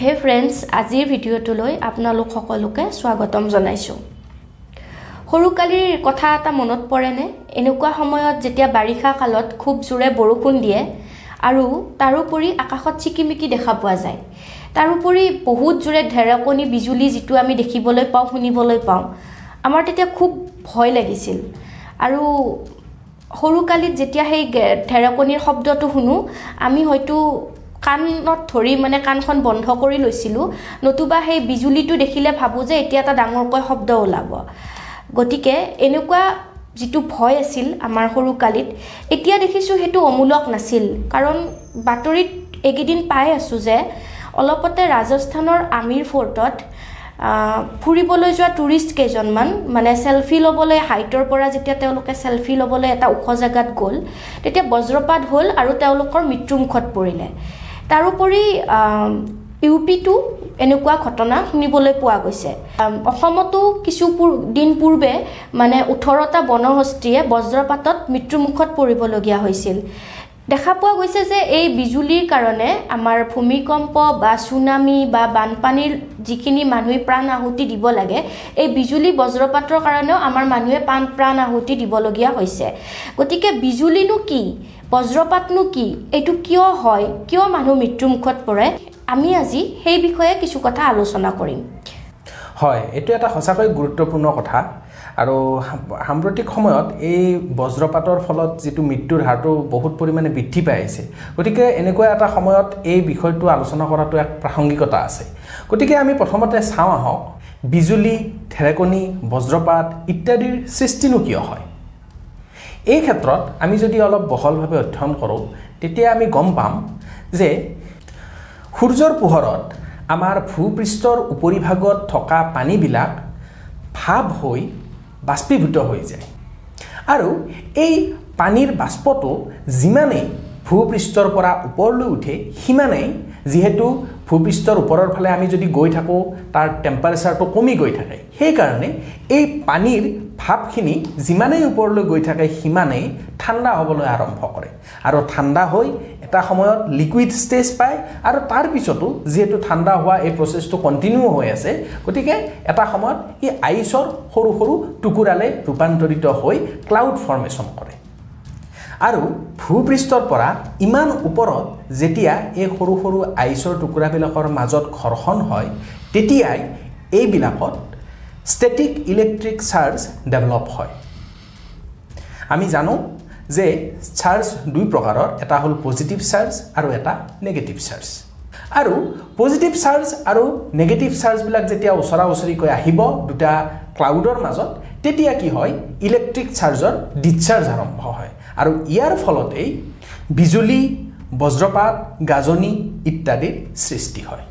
হে ফ্ৰেণ্ডছ আজিৰ ভিডিঅ'টোলৈ আপোনালোক সকলোকে স্বাগতম জনাইছোঁ। সৰুকালিৰ কথা এটা মনত পৰেনে? এনেকুৱা সময়ত যেতিয়া বাৰিষা কালত খুব জোৰে বৰষুণ দিয়ে আৰু তাৰোপৰি আকাশত চিকিমিকি দেখা পোৱা যায়। তাৰোপৰি বহুত জোৰে ঢেৰেকণি বিজুলী যিটো আমি দেখিবলৈ পাওঁ শুনিবলৈ পাওঁ। আমাৰ তেতিয়া খুব ভয় লাগিছিল। আৰু সৰুকালিত যেতিয়া সেই ঢেৰেকণিৰ শব্দটো শুনো আমি হয়তো কাণত ধৰি মানে কাণখন বন্ধ কৰি লৈছিলোঁ। নতুবা সেই বিজুলীটো দেখিলে ভাবোঁ যে এতিয়া এটা ডাঙৰকৈ শব্দ ওলাব। গতিকে এনেকুৱা যিটো ভয় আছিল আমাৰ সৰুকালিত এতিয়া দেখিছোঁ সেইটো অমূলক নাছিল। কাৰণ বাতৰিত এইকেইদিন পাই আছোঁ যে অলপতে ৰাজস্থানৰ আমিৰ ফৰ্টত ফুৰিবলৈ যোৱা টুৰিষ্ট কেইজনমান মানে চেলফি ল'বলৈ হাইটৰ পৰা যেতিয়া তেওঁলোকে চেলফি ল'বলৈ এটা ওখ জেগাত গ'ল তেতিয়া বজ্ৰপাত হ'ল আৰু তেওঁলোকৰ মৃত্যুমুখত পৰিলে। তাৰোপৰি ইউ পিটো এনেকুৱা ঘটনা শুনিবলৈ পোৱা গৈছে। অসমতো কিছু দিন পূৰ্বে মানে ওঠৰটা বনহস্তীয়ে বজ্ৰপাতত মৃত্যুমুখত পৰিবলগীয়া হৈছিল। দেখা পোৱা গৈছে যে এই বিজুলীৰ কাৰণে আমাৰ ভূমিকম্প বা চুনামি বা বানপানীৰ যিখিনি মানুহে প্ৰাণ আহুতি দিব লাগে এই বিজুলী বজ্ৰপাতৰ কাৰণেও আমাৰ মানুহে প্ৰাণ প্ৰাণ আহুতি দিবলগীয়া হৈছে। গতিকে বিজুলীনো কি বজ্ৰপাতনো কি এইটো কিয় হয় কিয় মানুহ মৃত্যুমুখত পৰে আমি আজি সেই বিষয়ে কিছু কথা আলোচনা কৰিম। হয় এইটো এটা সঁচাকৈ গুৰুত্বপূৰ্ণ কথা। আৰু সাম্প্ৰতিক সময়ত এই বজ্ৰপাতৰ ফলত যিটো মৃত্যুৰ হাৰটো বহুত পৰিমাণে বৃদ্ধি পাই আহিছে। গতিকে এনেকুৱা এটা সময়ত এই বিষয়টো আলোচনা কৰাটো এক প্ৰাসংগিকতা আছে। গতিকে আমি প্ৰথমতে চাওঁ আহক বিজুলী ঢেৰেকণি বজ্ৰপাত ইত্যাদিৰ সৃষ্টিনো কিয় হয়? এই ক্ষেত্ৰত আমি যদি অলপ বহলভাৱে অধ্যয়ন কৰোঁ তেতিয়া আমি গম পাম যে সূৰ্যৰ পোহৰত আমাৰ ভূপৃষ্ঠৰ উপৰিভাগত থকা পানীবিলাক ভাৱ হৈ বাষ্পীভূত হৈ যায়। আৰু এই পানীৰ বাষ্পটো যিমানেই ভূপৃষ্ঠৰ পৰা ওপৰলৈ উঠে সিমানেই যিহেতু ভূপৃষ্ঠৰ ওপৰৰ ফালে আমি যদি গৈ থাকোঁ তাৰ টেম্পাৰেচাৰটো কমি গৈ থাকে। সেইকাৰণে এই পানীৰ ভাৱখিনি যিমানেই ওপৰলৈ গৈ থাকে সিমানেই ঠাণ্ডা হ'বলৈ আৰম্ভ কৰে। আৰু ঠাণ্ডা হৈ এটা সময়ত লিকুইড ষ্টেজ পায় আৰু তাৰপিছতো যিহেতু ঠাণ্ডা হোৱা এই প্ৰচেছটো কণ্টিনিউ হৈ আছে গতিকে এটা সময়ত ই আইচৰ সৰু সৰু টুকুৰালৈ ৰূপান্তৰিত হৈ ক্লাউড ফৰ্মেশ্যন কৰে। আৰু ভূপৃষ্ঠৰ পৰা ইমান ওপৰত যেতিয়া এই সৰু সৰু আইচৰ টুকুৰাবিলাকৰ মাজত ঘৰ্ষণ হয় তেতিয়াই এইবিলাকত ষ্টেটিক ইলেক্ট্ৰিক চাৰ্জ ডেভেলপ হয়। আমি জানো যে চাৰ্জ দুই প্ৰকাৰৰ এটা হ'ল পজিটিভ চাৰ্জ আৰু এটা নেগেটিভ চাৰ্জ আৰু পজিটিভ চাৰ্জ আৰু নেগেটিভ চাৰ্জবিলাক যেতিয়া ওচৰা ওচৰিকৈ আহিব দুটা ক্লাউডৰ মাজত তেতিয়া কি হয়? ইলেক্ট্ৰিক চাৰ্জৰ ডিছচাৰ্জ আৰম্ভ হয়। আৰু ইয়াৰ ফলতেই বিজুলী বজ্ৰপাত গাজনি ইত্যাদিৰ সৃষ্টি হয়।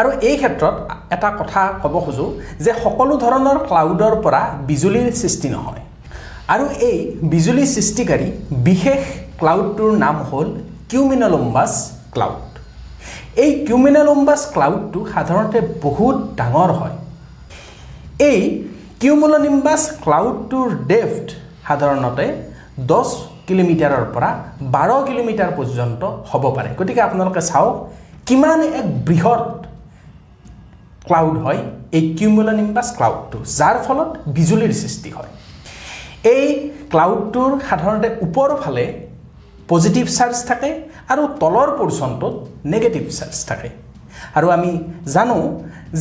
আৰু এই ক্ষেত্ৰত এটা কথা ক'ব খোজোঁ যে সকলো ধৰণৰ ক্লাউডৰ পৰা বিজুলীৰ সৃষ্টি নহয়। আৰু এই বিজুলী সৃষ্টিকাৰী বিশেষ ক্লাউডটোৰ নাম হ'ল কিউমিনলম্বাছ ক্লাউড এই কিউমিনলম্বাছ ক্লাউডটো সাধাৰণতে বহুত ডাঙৰ হয়। এই কিউমুলনিম্বাছ ক্লাউডটোৰ ডেফ্ট সাধাৰণতে দহ কিলোমিটাৰৰ পৰা বাৰ কিলোমিটাৰ পৰ্যন্ত হ'ব পাৰে। গতিকে আপোনালোকে চাওক কিমান এক বৃহৎ ক্লাউড হয় এই কিউমুলনিম্বাছ ক্লাউডটো যাৰ ফলত বিজুলীৰ সৃষ্টি হয়। এই ক্লাউডটোৰ সাধাৰণতে ওপৰ ফালে পজিটিভ চাৰ্জ থাকে আৰু তলৰ পৰ্চনটোত নেগেটিভ চাৰ্জ থাকে। আৰু আমি জানো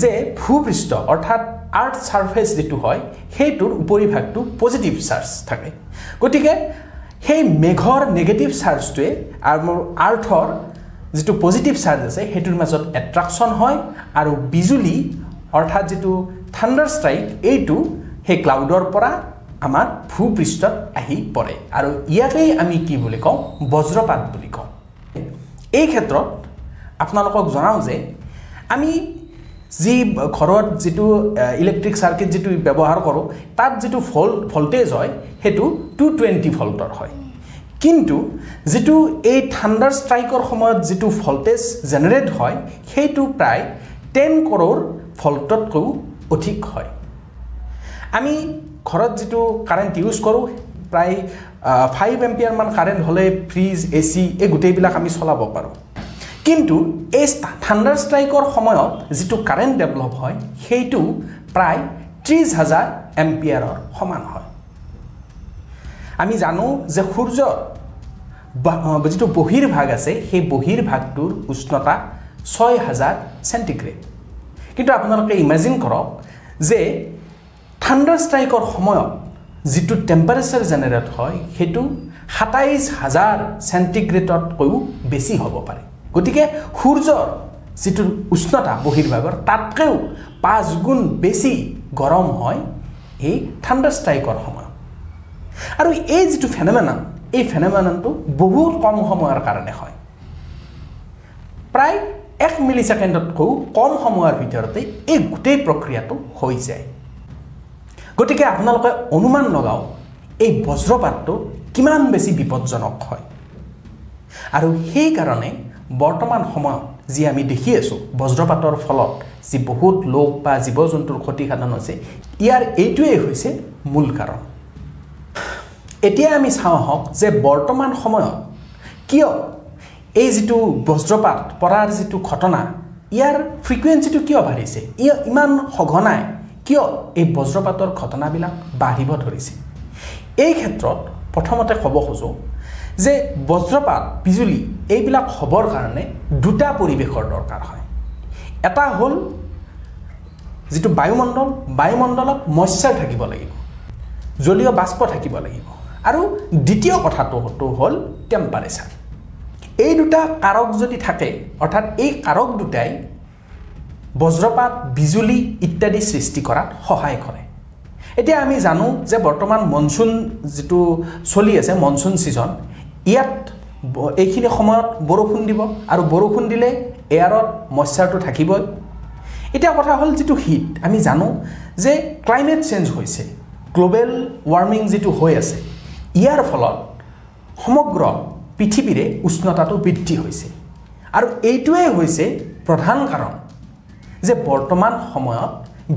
যে ভূপৃষ্ঠ অৰ্থাৎ আৰ্থ ছাৰ্ফেচ যিটো হয় সেইটোৰ উপৰিভাগটো পজিটিভ চাৰ্জ থাকে। গতিকে সেই মেঘৰ নেগেটিভ চাৰ্জটোৱে আৰু আৰ্থৰ যিটো পজিটিভ চাৰ্জ আছে সেইটোৰ মাজত এট্ৰাকশ্যন হয় আৰু বিজুলী অৰ্থাৎ যিটো থাণ্ডাৰ ষ্ট্ৰাইক এইটো সেই ক্লাউডৰ পৰা আমাৰ ভূপৃষ্ঠত আহি পৰে। আৰু ইয়াকেই আমি কি বুলি কওঁ? বজ্ৰপাত বুলি কওঁ। এই ক্ষেত্ৰত আপোনালোকক জনাওঁ যে আমি যি ঘৰত যিটো ইলেক্ট্ৰিক চাৰ্কিট যিটো ব্যৱহাৰ কৰোঁ তাত যিটো ভল ভল্টেজ হয় সেইটো টু টুৱেণ্টি ভল্টৰ হয়। কিন্তু যিটো এই থাণ্ডাৰ ষ্ট্ৰাইকৰ সময়ত যিটো ভল্টেজ জেনেৰেট হয় সেইটো প্ৰায় টেন কৰ'ৰ ভল্টতকৈও অধিক হয়। আমি ঘৰত যিটো কাৰেণ্ট ইউজ কৰোঁ প্ৰায় ফাইভ এম্পিয়াৰমান কাৰেণ্ট হ'লে ফ্ৰিজ এ চি এই গোটেইবিলাক আমি চলাব পাৰোঁ। কিন্তু এই থাণ্ডাৰ ষ্ট্ৰাইকৰ সময়ত যিটো কাৰেণ্ট ডেভেলপ হয় সেইটো প্ৰায় ত্ৰিছ হাজাৰ এম্পিয়াৰৰ সমান হয়। আমি জানো যে সূৰ্যৰ যিটো বহিৰ্ভাগ আছে সেই বহিৰ্ভাগটোৰ উষ্ণতা ছয় হাজাৰ চেণ্টিগ্ৰেড কিন্তু আপোনালোকে ইমেজিন কৰক যে থাণ্ডাৰ ষ্ট্ৰাইকৰ সময়ত যিটো টেম্পাৰেচাৰ জেনেৰেট হয় সেইটো সাতাইছ হাজাৰ চেণ্টিগ্ৰেডতকৈও বেছি হ'ব পাৰে। গতিকে সূৰ্যৰ যিটো উষ্ণতা বহিৰ্ভাগৰ তাতকৈও পাঁচ গুণ বেছি গৰম হয় এই থাণ্ডাৰ ষ্ট্ৰাইকৰ সময়ত। আৰু এই যিটো ফেনমেনন এই ফেনমেননটো বহুত কম সময়ৰ কাৰণে হয়। প্ৰায় এক মিলি ছেকেণ্ডতকৈও কম সময়ৰ ভিতৰতে এই গোটেই প্ৰক্ৰিয়াটো হৈ যায়। গতিকে আপোনালোকে অনুমান লগাওক এই বজ্ৰপাতটো কিমান বেছি বিপদজনক হয়। আৰু সেইকাৰণে বৰ্তমান সময়ত যি আমি দেখি আছোঁ বজ্ৰপাতৰ ফলত যি বহুত লোক বা জীৱ জন্তুৰ ক্ষতিসাধন হৈছে ইয়াৰ এইটোৱেই হৈছে মূল কাৰণ। এতিয়া আমি চাওঁ আহক যে বৰ্তমান সময়ত কিয় এই যিটো বজ্ৰপাত পৰাৰ যিটো ঘটনা ইয়াৰ ফ্ৰিকুৱেঞ্চিটো কিয় বাঢ়িছে? ই ইমান সঘনাই কিয় এই বজ্ৰপাতৰ ঘটনাবিলাক বাঢ়িব ধৰিছে? এই ক্ষেত্ৰত প্ৰথমতে ক'ব খোজোঁ যে বজ্ৰপাত বিজুলী এইবিলাক হ'বৰ কাৰণে দুটা পৰিৱেশৰ দৰকাৰ হয়। এটা হ'ল যিটো বায়ুমণ্ডল বায়ুমণ্ডলত মইশ্চাৰ থাকিব লাগিব জলীয় বাষ্প থাকিব লাগিব। আৰু দ্বিতীয় কথাটো হ'ল টেম্পাৰেচাৰ এই দুটা কাৰক যদি থাকে অৰ্থাৎ এই কাৰক দুটাই বজ্ৰপাত বিজুলী ইত্যাদি সৃষ্টি কৰাত সহায় কৰে। এতিয়া আমি জানো যে বৰ্তমান মনচুন যিটো চলি আছে মনচুন ছিজন ইয়াত এইখিনি সময়ত বৰষুণ দিব আৰু বৰষুণ দিলে এয়াৰত মইশ্চাৰটো থাকিবই। এতিয়া কথা হ'ল যিটো হিট আমি জানো যে ক্লাইমেট চেঞ্জ হৈছে গ্ল'বেল ৱাৰ্মিং যিটো হৈ আছে ইয়াৰ ফলত সমগ্ৰ পৃথিৱীৰে উষ্ণতাটো বৃদ্ধি হৈছে। আৰু এইটোৱেই হৈছে প্ৰধান কাৰণ যে বৰ্তমান সময়ত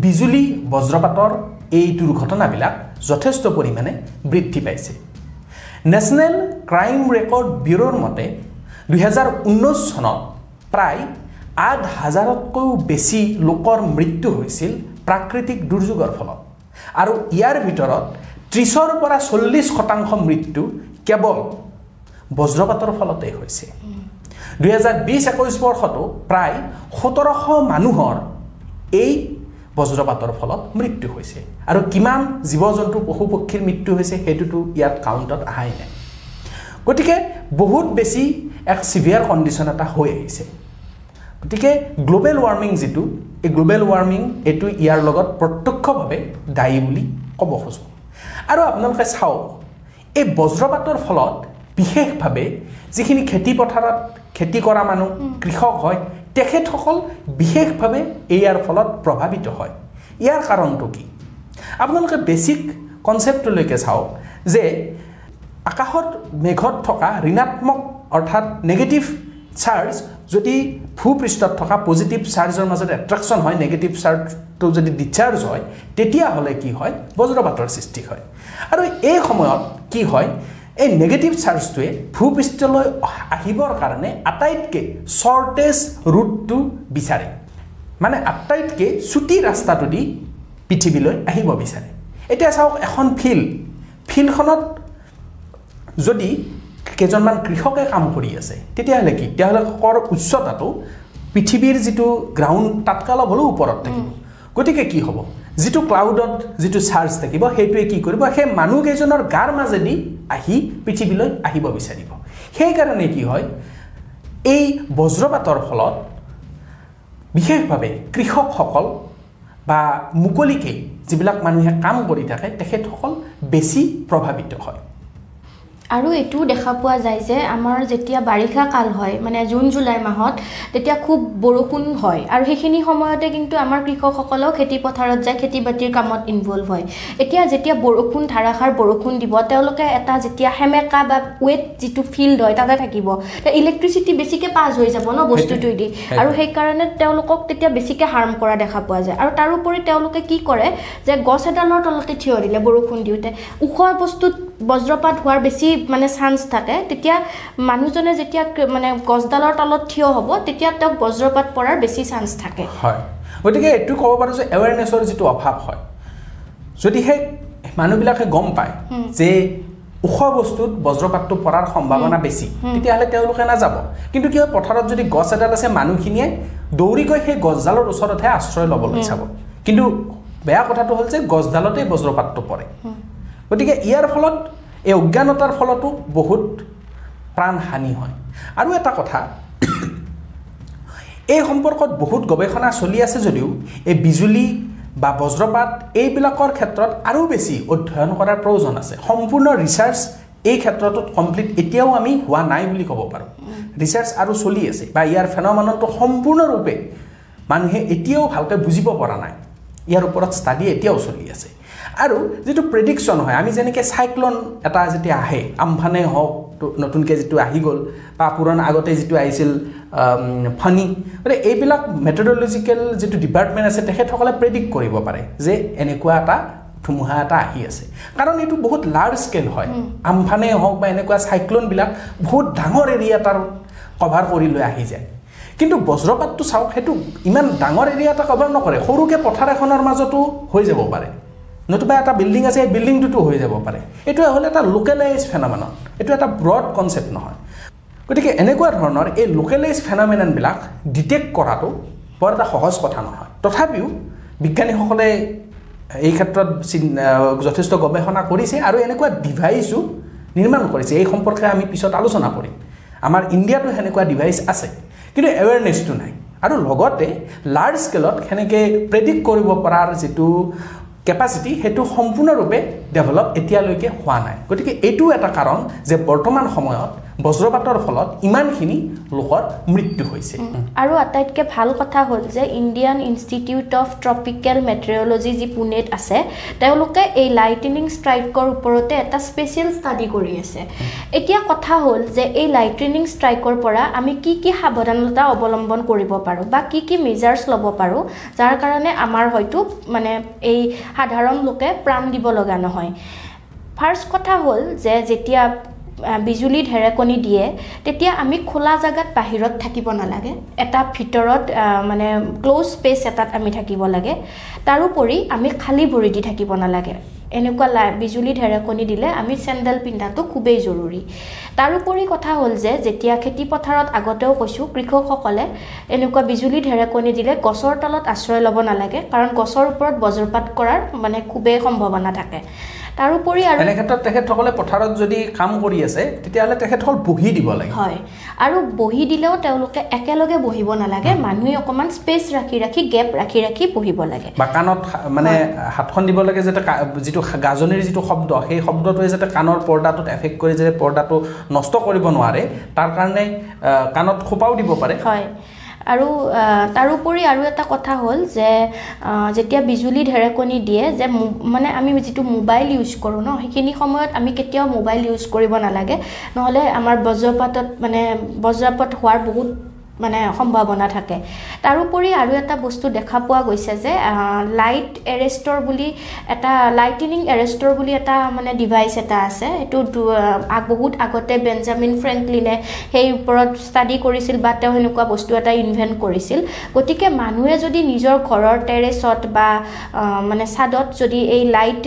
বিজুলী বজ্ৰপাতৰ এই দুৰ্ঘটনাবিলাক যথেষ্ট পৰিমাণে বৃদ্ধি পাইছে। নেশ্যনেল ক্ৰাইম ৰেকৰ্ড ব্যুৰোৰ মতে দুহেজাৰ ঊনৈছ চনত প্ৰায় আঠ হাজাৰতকৈও বেছি লোকৰ মৃত্যু হৈছিল প্ৰাকৃতিক দুৰ্যোগৰ ফলত। আৰু ইয়াৰ ভিতৰত ত্ৰিছৰ পৰা চল্লিছ শতাংশ মৃত্যু কেৱল বজ্ৰপাতৰ ফলতেই হৈছে। দুহেজাৰ বিছ একৈছ বৰ্ষতো প্ৰায় সোতৰশ মানুহৰ এই বজ্ৰপাতৰ ফলত মৃত্যু হৈছে। আৰু কিমান জীৱ জন্তু পশু পক্ষীৰ মৃত্যু হৈছে সেইটোতো ইয়াত কাউণ্টত অহাই নাই। গতিকে বহুত বেছি এক চিভিয়াৰ কণ্ডিশ্যন এটা হৈ আহিছে। গতিকে গ্ল'বেল ৱাৰ্মিং যিটো এই গ্ল'বেল ৱাৰ্মিং এইটো ইয়াৰ লগত প্ৰত্যক্ষভাৱে দায়ী বুলি ক'ব খোজোঁ। আৰু আপোনালোকে চাওক এই বজ্ৰপাতৰ ফলত বিশেষভাৱে যিখিনি খেতি পথাৰত খেতি কৰা মানুহ কৃষক হয় তেখেতসকল বিশেষভাৱে ইয়াৰ ফলত প্ৰভাৱিত হয়। ইয়াৰ কাৰণটো কি? আপোনালোকে বেছিক কনচেপ্টলৈকে চাওক যে আকাশত মেঘত থকা ঋণাত্মক অৰ্থাৎ নেগেটিভ চাৰ্জ যদি ভূপৃষ্ঠত থকা পজিটিভ চাৰ্জৰ মাজত এট্ৰেকশ্যন হয় নেগেটিভ চাৰ্জটো যদি ডিচাৰ্জ হয় তেতিয়াহ'লে কি হয়? বজ্ৰপাতৰ সৃষ্টি হয়। আৰু এই সময়ত কি হয়? এই নেগেটিভ চাৰ্জটোৱে ভূপৃষ্ঠলৈ আহিবৰ কাৰণে আটাইতকৈ শ্বৰ্টেজ ৰুটটো বিচাৰে। মানে আটাইতকৈ চুটি ৰাস্তাটো দি পৃথিৱীলৈ আহিব বিচাৰে। এতিয়া চাওক এখন ফিল্ড ফিল্ডখনত যদি কেইজনমান কৃষকে কাম কৰি আছে তেতিয়াহ'লে কি? তেওঁলোকৰ উচ্চতাটো পৃথিৱীৰ যিটো গ্ৰাউণ্ড তাতকৈ অলপ হ'লেও ওপৰত থাকিব। গতিকে কি হ'ব? যিটো ক্লাউডত যিটো চাৰ্জ থাকিব সেইটোৱে কি কৰিব? সেই মানুহকেইজনৰ গাৰ মাজেদি আহি পৃথিৱীলৈ আহিব বিচাৰিব। সেইকাৰণে কি হয়? এই বজ্ৰপাতৰ ফলত বিশেষভাৱে কৃষকসকল বা মুকলিকেই যিবিলাক মানুহে কাম কৰি থাকে তেখেতসকল বেছি প্ৰভাৱিত হয়। আৰু এইটোও দেখা পোৱা যায় যে আমাৰ যেতিয়া বাৰিষা কাল হয় মানে জুন জুলাই মাহত তেতিয়া খুব বৰষুণ হয়। আৰু সেইখিনি সময়তে কিন্তু আমাৰ কৃষকসকলেও খেতি পথাৰত যায় খেতি বাতিৰ কামত ইনভল্ভ হয়। এতিয়া যেতিয়া বৰষুণ ধাৰাসাৰ বৰষুণ দিব তেওঁলোকে এটা যেতিয়া সেমেকা বা ৱেট যিটো ফিল্ড হয় তাতে থাকিব। ইলেক্ট্ৰিচিটি বেছিকৈ পাছ হৈ যাব ন বস্তুটোৱেদি সেইটোৱে। আৰু সেইকাৰণে তেওঁলোকক তেতিয়া বেছিকৈ হাৰ্ম কৰা দেখা পোৱা যায়। আৰু তাৰোপৰি তেওঁলোকে কি কৰে যে গছ এডালৰ তলতে থিয় দিলে বৰষুণ দিওঁতে। ওখ বস্তুত বজ্ৰপাত হোৱাৰ বেছি মানে চান্স থাকে তেতিয়া মানুহজনে যেতিয়া মানে গছডালৰ তলত থিয় হ'ব তেতিয়া তেওঁক বজ্ৰপাত পৰাৰ বেছি চান্স থাকে। হয়। গতিকে এইটো ক'ব পাৰোঁ যে এৱেৰনেছৰ যিটো অভাৱ হয় যদিহে মানুহবিলাকে গম পায় যে ওখ বস্তুত বজ্ৰপাতটো পৰাৰ সম্ভাৱনা বেছি তেতিয়াহ'লে তেওঁলোকে নাযাব। কিন্তু কি হয় পথাৰত যদি গছ এডাল আছে মানুহখিনিয়ে দৌৰি গৈ সেই গছডালৰ ওচৰতহে আশ্ৰয় ল'বলৈ চাব। কিন্তু বেয়া কথাটো হ'ল যে গছডালতেই বজ্ৰপাতটো পৰে। গতিকে ইয়াৰ ফলত এই অজ্ঞানতাৰ ফলতো বহুত প্ৰাণহানি হয়। আৰু এটা কথা এই সম্পৰ্কত বহুত গৱেষণা চলি আছে যদিও এই বিজুলী বা বজ্ৰপাত এইবিলাকৰ ক্ষেত্ৰত আৰু বেছি অধ্যয়ন কৰাৰ প্ৰয়োজন আছে। সম্পূৰ্ণ ৰিচাৰ্চ এই ক্ষেত্ৰটোত কমপ্লিট এতিয়াও আমি হোৱা নাই বুলি ক'ব পাৰোঁ। ৰিচাৰ্চ আৰু চলি আছে বা ইয়াৰ ফেন'মাননটো সম্পূৰ্ণৰূপে মানুহে এতিয়াও ভালকৈ বুজিব পৰা নাই। ইয়াৰ ওপৰত ষ্টাডি এতিয়াও চলি আছে। আৰু যিটো প্ৰেডিকশ্যন হয় আমি যেনেকৈ চাইক্লন এটা যেতিয়া আহে আমফানে হওক নতুনকৈ যিটো আহি গ'ল বা পুৰণা আগতে যিটো আহিছিল ফণী গতিকে এইবিলাক মেথডলজিকেল যিটো ডিপাৰ্টমেণ্ট আছে তেখেতসকলে প্ৰেডিক্ট কৰিব পাৰে যে এনেকুৱা এটা ধুমুহা এটা আহি আছে। কাৰণ এইটো বহুত লাৰ্জ স্কেল হয়। আমফানে হওক বা এনেকুৱা চাইক্লনবিলাক বহুত ডাঙৰ এৰিয়া এটাৰ কভাৰ কৰি লৈ আহি যায়। কিন্তু বজ্ৰপাতটো চাওক সেইটো ইমান ডাঙৰ এৰিয়া এটা কভাৰ নকৰে। সৰুকৈ পথাৰ এখনৰ মাজতো হৈ যাব পাৰে। নতুবা এটা বিল্ডিং আছে এই বিল্ডিংটোতো হৈ যাব পাৰে। এইটো হ'ল এটা লোকেলাইজ ফেন'মেনন এইটো এটা ব্ৰড কনচেপ্ট নহয়। গতিকে এনেকুৱা ধৰণৰ এই লোকেলাইজ ফেন'মেননবিলাক ডিটেক্ট কৰাটো বৰ এটা সহজ কথা নহয়। তথাপিও বিজ্ঞানীসকলে এই ক্ষেত্ৰত যথেষ্ট গৱেষণা কৰিছে আৰু এনেকুৱা ডিভাইচো নিৰ্মাণ কৰিছে। এই সম্পৰ্কে আমি পিছত আলোচনা কৰিম। আমাৰ ইণ্ডিয়াতো সেনেকুৱা ডিভাইচ আছে কিন্তু এৱেৰনেছটো নাই। আৰু লগতে লাৰ্জ স্কেলত সেনেকৈ প্ৰেডিক্ট কৰিব পৰাৰ যিটো কেপাচিটি সেইটো সম্পূৰ্ণৰূপে ডেভেলপ এতিয়ালৈকে হোৱা নাই। গতিকে এইটোও এটা কাৰণ যে বৰ্তমান সময়ত বজ্ৰপাতৰ ফলত ইমানখিনি লোকৰ মৃত্যু হৈছে। আৰু আটাইতকৈ ভাল কথা হ'ল যে Indian Institute of Tropical Meteorology যি পুনেত আছে তেওঁলোকে এই লাইটনিং ষ্ট্ৰাইকৰ ওপৰতে এটা স্পেচিয়েল ষ্টাডি কৰি আছে। এতিয়া কথা হ'ল যে এই লাইটনিং ষ্ট্ৰাইকৰ পৰা আমি কি কি সাৱধানতা অৱলম্বন কৰিব পাৰোঁ বা কি কি মেজাৰ্ছ ল'ব পাৰোঁ যাৰ কাৰণে আমাৰ হয়তো মানে এই সাধাৰণ লোকে প্ৰাণ দিব লগা নহয়। ফাৰ্ষ্ট কথা হ'ল যে যেতিয়া বিজুলী ঢেৰেকনি দিয়ে তেতিয়া আমি খোলা জেগাত বাহিৰত থাকিব নালাগে। এটা ভিতৰত মানে ক্ল'জ স্পেচ এটাত আমি থাকিব লাগে। তাৰোপৰি আমি খালী ভৰি দি থাকিব নালাগে। এনেকুৱা লাই বিজুলী ঢেৰেকনি দিলে আমি চেণ্ডেল পিন্ধাটো খুবেই জৰুৰী। তাৰোপৰি কথা হ'ল যে যেতিয়া খেতি পথাৰত আগতেও কৈছোঁ কৃষকসকলে এনেকুৱা বিজুলী ঢেৰেকনি দিলে গছৰ তলত আশ্ৰয় ল'ব নালাগে কাৰণ গছৰ ওপৰত বজ্ৰপাত কৰাৰ মানে খুবেই সম্ভাৱনা থাকে। তাৰোপৰি আৰু এনে ক্ষেত্ৰত তেখেতসকলে পথাৰত যদি কাম কৰি আছে তেতিয়াহ'লে তেখেতসকল বহি দিব লাগে। হয়। আৰু বহি দিলেও তেওঁলোকে একেলগে বহিব নালাগে। মানুহে অকণমান স্পেচ ৰাখি ৰাখি গেপ ৰাখি ৰাখি বহিব লাগে। বা কাণত মানে হাতখন দিব লাগে যাতে যিটো গাজনিৰ যিটো শব্দ সেই শব্দটোৱে যাতে কাণৰ পৰ্দাটোত এফেক্ট কৰি যাতে পৰ্দাটো নষ্ট কৰিব নোৱাৰে তাৰ কাৰণে কাণত খোপাও দিব পাৰে। হয়। আৰু তাৰোপৰি আৰু এটা কথা হ'ল যে যেতিয়া বিজুলী ঢেৰেকনি দিয়ে যে মানে আমি যিটো মোবাইল ইউজ কৰোঁ ন সেইখিনি সময়ত আমি কেতিয়াও মোবাইল ইউজ কৰিব নালাগে। নহ'লে আমাৰ বজ্ৰপাতত মানে বজ্ৰপাত হোৱাৰ বহুত মানে সম্ভাৱনা থাকে। তাৰোপৰি আৰু এটা বস্তু দেখা পোৱা গৈছে যে লাইট এৰেষ্টৰ বুলি এটা লাইটনিং এৰেষ্টৰ বুলি এটা মানে ডিভাইচ এটা আছে। আহ, বহুত আগতে বেঞ্জামিন ফ্ৰেংকলিনে সেই ওপৰত ষ্টাডি কৰিছিল বা তেওঁ সেনেকুৱা বস্তু এটা ইনভেণ্ট কৰিছিল। গতিকে মানুহে যদি নিজৰ ঘৰৰ টেৰেছত বা মানে ছাদত যদি এই লাইট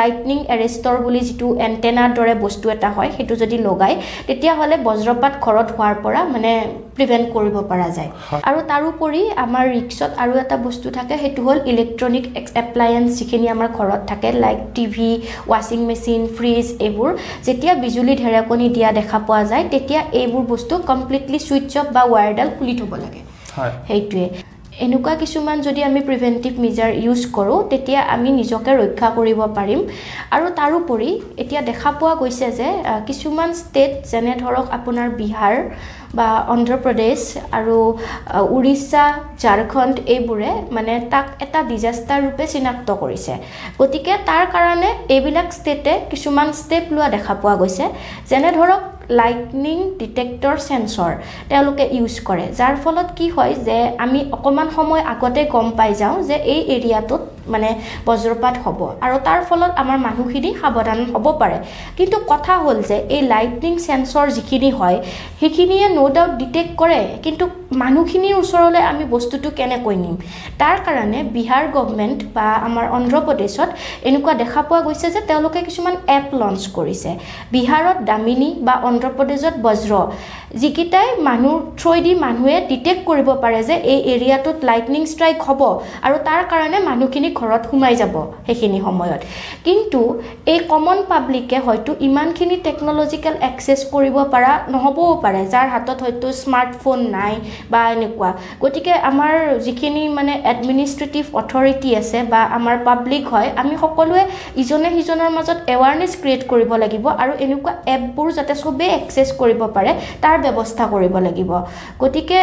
লাইটনিং এৰেষ্টৰ বুলি যিটো এণ্টেনাৰ দৰে বস্তু এটা হয় সেইটো যদি লগায় তেতিয়াহ'লে বজ্ৰপাত ঘৰত হোৱাৰ পৰা মানে প্ৰিভেণ্ট কৰিব পৰা যায়। আৰু তাৰোপৰি আমাৰ ৰিক্সত আৰু এটা বস্তু থাকে সেইটো হ'ল ইলেক্ট্ৰনিক এপ্লায়েন্স যিখিনি আমাৰ ঘৰত থাকে লাইক টিভি ৱাশ্বিং মেচিন ফ্ৰিজ এইবোৰ। যেতিয়া বিজুলী ঢেৰেকনি দিয়া দেখা পোৱা যায় তেতিয়া এইবোৰ বস্তু কমপ্লিটলি ছুইচ অফ বা ৱায়াৰডাল খুলি থ'ব লাগে। সেইটোৱে। এনেকুৱা কিছুমান যদি আমি প্ৰিভেণ্টিভ মেজাৰ ইউজ কৰোঁ তেতিয়া আমি নিজকে ৰক্ষা কৰিব পাৰিম। আৰু তাৰোপৰি এতিয়া দেখা পোৱা গৈছে যে কিছুমান ষ্টেট যেনে ধৰক আপোনাৰ বিহাৰ বা অন্ধ্ৰপ্ৰদেশ আৰু উৰিষ্যা ঝাৰখণ্ড এইবোৰে মানে তাক এটা ডিজাষ্টাৰ ৰূপে চিনাক্ত কৰিছে। গতিকে তাৰ কাৰণে এইবিলাক ষ্টেটে কিছুমান ষ্টেপ লোৱা দেখা পোৱা গৈছে। যেনে ধৰক লাইটনিং ডিটেক্টৰ চেঞ্চৰ তেওঁলোকে ইউজ কৰে। যাৰ ফলত কি হয় যে আমি অকণমান সময় আগতে গম পাই যাওঁ যে এই এৰিয়াটোত মানে বজ্ৰপাত হ'ব আৰু তাৰ ফলত আমাৰ মানুহখিনি সাৱধান হ'ব পাৰে। কিন্তু কথা হ'ল যে এই লাইটনিং চেন্সৰ যিখিনি হয় সেইখিনিয়ে ন' ডাউট ডিটেক্ট কৰে। কিন্তু মানুহখিনিৰ ওচৰলৈ আমি বস্তুটো কেনেকৈ নিম? তাৰ কাৰণে বিহাৰ গভমেণ্ট বা আমাৰ অন্ধ্ৰপ্ৰদেশত এনেকুৱা দেখা পোৱা গৈছে যে তেওঁলোকে কিছুমান এপ লঞ্চ কৰিছে। বিহাৰত দামিনী বা অন্ধ্ৰপ্ৰদেশত বজ্ৰ। যিকেইটাই মানুহ থ্ৰ'ইদি মানুহে ডিটেক্ট কৰিব পাৰে যে এই এৰিয়াটোত লাইটনিং ষ্ট্ৰাইক হ'ব আৰু তাৰ কাৰণে মানুহখিনি ঘৰত সোমাই যাব সেইখিনি সময়ত। কিন্তু এই কমন পাব্লিকে হয়তো ইমানখিনি টেকন'লজিকেল একচেছ কৰিব পৰা নহ'বও পাৰে যাৰ হাতত হয়তো স্মাৰ্টফোন নাই বা এনেকুৱা। গতিকে আমাৰ যিখিনি মানে এডমিনিষ্ট্ৰেটিভ অথৰিটি আছে বা আমাৰ পাব্লিক হয় আমি সকলোৱে ইজনে সিজনৰ মাজত এৱাৰনেছ ক্ৰিয়েট কৰিব লাগিব আৰু এনেকুৱা এপবোৰ যাতে চবেই একচেছ কৰিব পাৰে তাৰ ব্যৱস্থা কৰিব লাগিব। গতিকে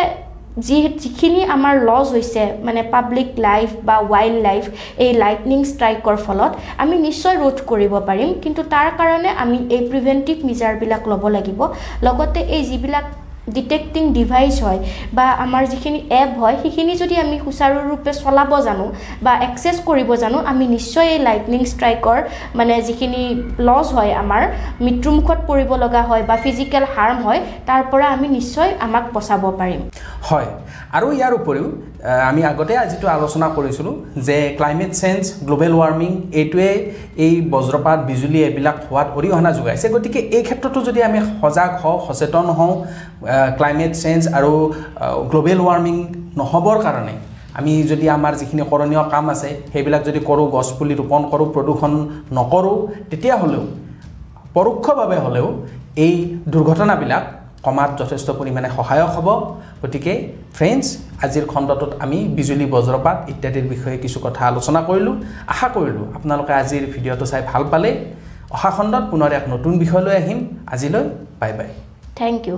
যি যিখিনি আমাৰ লছ হৈছে মানে পাব্লিক লাইফ বা ৱাইল্ড লাইফ এই লাইটনিং ষ্ট্ৰাইকৰ ফলত আমি নিশ্চয় ৰোধ কৰিব পাৰিম। কিন্তু তাৰ কাৰণে আমি এই প্ৰিভেণ্টিভ মেজাৰবিলাক ল'ব লাগিব। লগতে এই যিবিলাক ডিটেক্টিং ডিভাইচ হয় বা আমাৰ যিখিনি এপ হয় সেইখিনি যদি আমি সুচাৰুৰূপে চলাব জানো বা একচেছ কৰিব জানো আমি নিশ্চয় এই লাইটনিং ষ্ট্ৰাইকৰ মানে যিখিনি লছ হয় আমাৰ মৃত্যুমুখত পৰিব লগা হয় বা ফিজিকেল হাৰ্ম হয় তাৰ পৰা আমি নিশ্চয় আমাক বচাব পাৰিম। হয় আৰু ইয়াৰ উপৰিও আমি আগতে যিটো আলোচনা কৰিছিলোঁ যে ক্লাইমেট চেঞ্জ গ্ল'বেল ৱাৰ্মিং এইটোৱে এই বজ্ৰপাত বিজুলী এইবিলাক হোৱাত অৰিহণা যোগাইছে। গতিকে এই ক্ষেত্ৰতো যদি আমি সজাগ হওঁ সচেতন হওঁ ক্লাইমেট চেঞ্জ আৰু গ্ল'বেল ৱাৰ্মিং নহ'বৰ কাৰণে আমি যদি আমাৰ যিখিনি কৰণীয় কাম আছে সেইবিলাক যদি কৰোঁ গছপুলি ৰোপণ কৰোঁ প্ৰদূষণ নকৰোঁ তেতিয়াহ'লেও পৰোক্ষভাৱে হ'লেও এই দুৰ্ঘটনাবিলাক কমাত যথেষ্ট পৰিমাণে সহায়ক হ'ব। গতিকে ফ্ৰেণ্ডছ আজিৰ খণ্ডটোত আমি বিজুলী বজ্ৰপাত ইত্যাদিৰ বিষয়ে কিছু কথা আলোচনা কৰিলোঁ। আশা কৰিলোঁ আপোনালোকে আজিৰ ভিডিঅ'টো চাই ভাল পালে। অহা খণ্ডত পুনৰ এক নতুন বিষয় লৈ আহিম। আজিলৈ বাই বাই। Thank U